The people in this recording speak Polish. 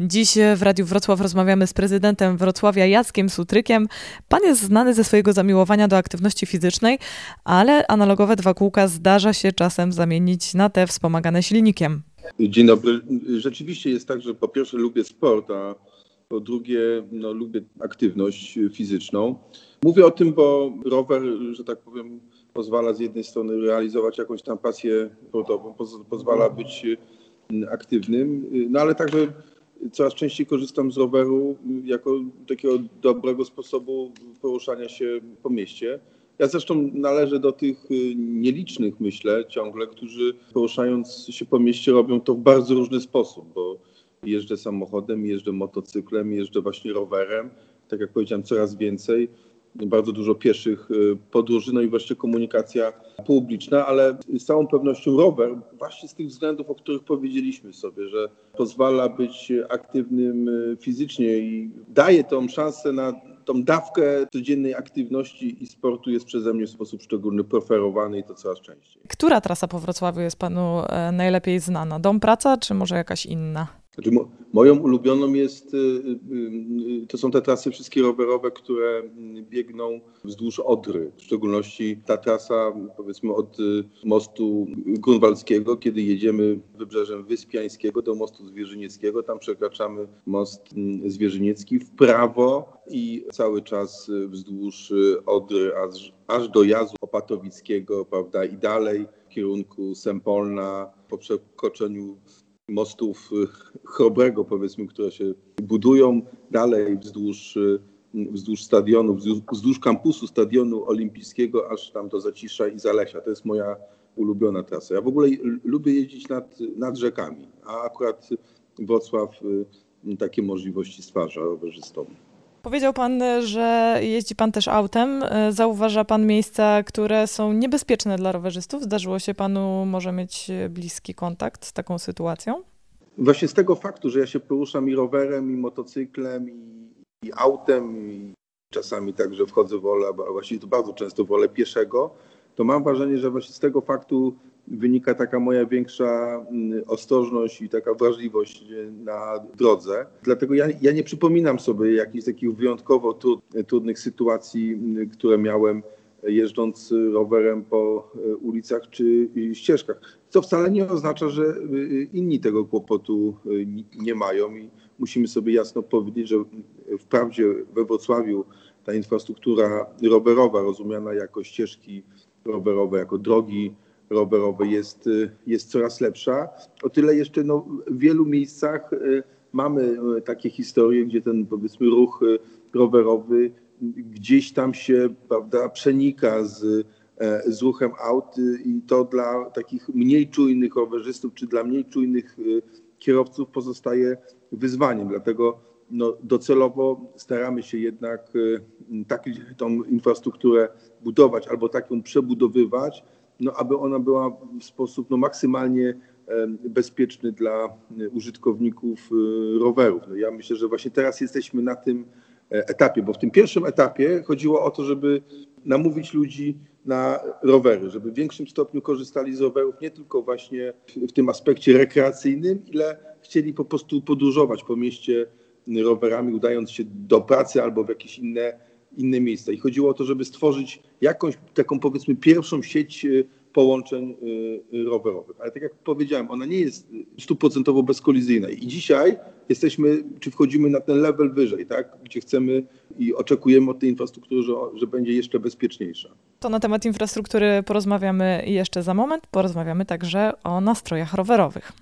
Dziś w Radiu Wrocław rozmawiamy z prezydentem Wrocławia Jackiem Sutrykiem. Pan jest znany ze swojego zamiłowania do aktywności fizycznej, ale analogowe dwa kółka zdarza się czasem zamienić na te wspomagane silnikiem. Dzień dobry. Rzeczywiście jest tak, że po pierwsze lubię sport, a po drugie no, lubię aktywność fizyczną. Mówię o tym, bo rower, że tak powiem, pozwala z jednej strony realizować jakąś tam pasję sportową, pozwala być aktywnym, no ale także coraz częściej korzystam z roweru jako takiego dobrego sposobu poruszania się po mieście. Ja zresztą należę do tych y, nielicznych, myślę, ciągle, którzy poruszając się po mieście robią to w bardzo różny sposób, bo jeżdżę samochodem, jeżdżę motocyklem, jeżdżę właśnie rowerem. Tak jak powiedziałem, coraz więcej bardzo dużo pieszych y, podróży, no i wreszcie komunikacja publiczna, ale z całą pewnością rower, właśnie z tych względów, o których powiedzieliśmy sobie, że pozwala być aktywnym y, fizycznie i daje tą szansę na tą dawkę codziennej aktywności i sportu jest przeze mnie w sposób szczególny preferowany i to coraz częściej. Która trasa po Wrocławiu jest panu e, najlepiej znana? Dom, praca czy może jakaś inna? Znaczy, mo, moją ulubioną jest, y, y, y, to są te trasy wszystkie rowerowe, które biegną wzdłuż Odry. W szczególności ta trasa powiedzmy od mostu Grunwaldzkiego, kiedy jedziemy wybrzeżem Wyspiańskiego do mostu Zwierzynieckiego. Tam przekraczamy most Zwierzyniecki w prawo i cały czas wzdłuż Odry aż, aż do Jazu Opatowickiego, prawda, i dalej w kierunku Sempolna po przekroczeniu mostów y, chrobrego, powiedzmy, które się budują dalej wzdłuż, y, wzdłuż stadionu, wzdłuż, wzdłuż kampusu stadionu olimpijskiego, aż tam do Zacisza i Zalesia. To jest moja ulubiona trasa. Ja w ogóle lubię jeździć nad, nad rzekami, a akurat Wrocław y, takie możliwości stwarza rowerzystom. Powiedział Pan, że jeździ Pan też autem. Zauważa Pan miejsca, które są niebezpieczne dla rowerzystów? Zdarzyło się Panu może mieć bliski kontakt z taką sytuacją? Właśnie z tego faktu, że ja się poruszam i rowerem, i motocyklem, i, i autem, i czasami także wchodzę wolę, a właściwie to bardzo często wolę pieszego, to mam wrażenie, że właśnie z tego faktu wynika taka moja większa mm, ostrożność i taka wrażliwość na drodze. Dlatego ja, ja nie przypominam sobie jakichś takich wyjątkowo trudnych sytuacji, mm, które miałem jeżdżąc rowerem po e, ulicach czy ścieżkach. Co wcale nie oznacza, że e, inni tego kłopotu e, nie mają i musimy sobie jasno powiedzieć, że wprawdzie we Wrocławiu ta infrastruktura rowerowa, rozumiana jako ścieżki rowerowe, jako drogi rowerowe jest, jest coraz lepsza. O tyle jeszcze no, w wielu miejscach mamy takie historie, gdzie ten powiedzmy ruch rowerowy gdzieś tam się prawda, przenika z, e, z ruchem aut i to dla takich mniej czujnych rowerzystów czy dla mniej czujnych kierowców pozostaje wyzwaniem. Dlatego no, docelowo staramy się jednak tak, tą infrastrukturę budować albo tak ją przebudowywać, no, aby ona była w sposób no, maksymalnie bezpieczny dla użytkowników rowerów. No, ja myślę, że właśnie teraz jesteśmy na tym E, etapie, bo w tym pierwszym etapie chodziło o to, żeby namówić ludzi na rowery, żeby w większym stopniu korzystali z rowerów nie tylko właśnie w tym aspekcie rekreacyjnym, ile chcieli po prostu podróżować po mieście rowerami, udając się do pracy albo w jakieś inne, inne miejsca. I chodziło o to, żeby stworzyć jakąś taką powiedzmy pierwszą sieć e, połączeń y, y, rowerowych. Ale tak jak powiedziałem, ona nie jest stuprocentowo bezkolizyjna. I dzisiaj jesteśmy, czy wchodzimy na ten level wyżej, tak? gdzie chcemy i oczekujemy od tej infrastruktury, że, że będzie jeszcze bezpieczniejsza. To na temat infrastruktury porozmawiamy jeszcze za moment. Porozmawiamy także o nastrojach rowerowych.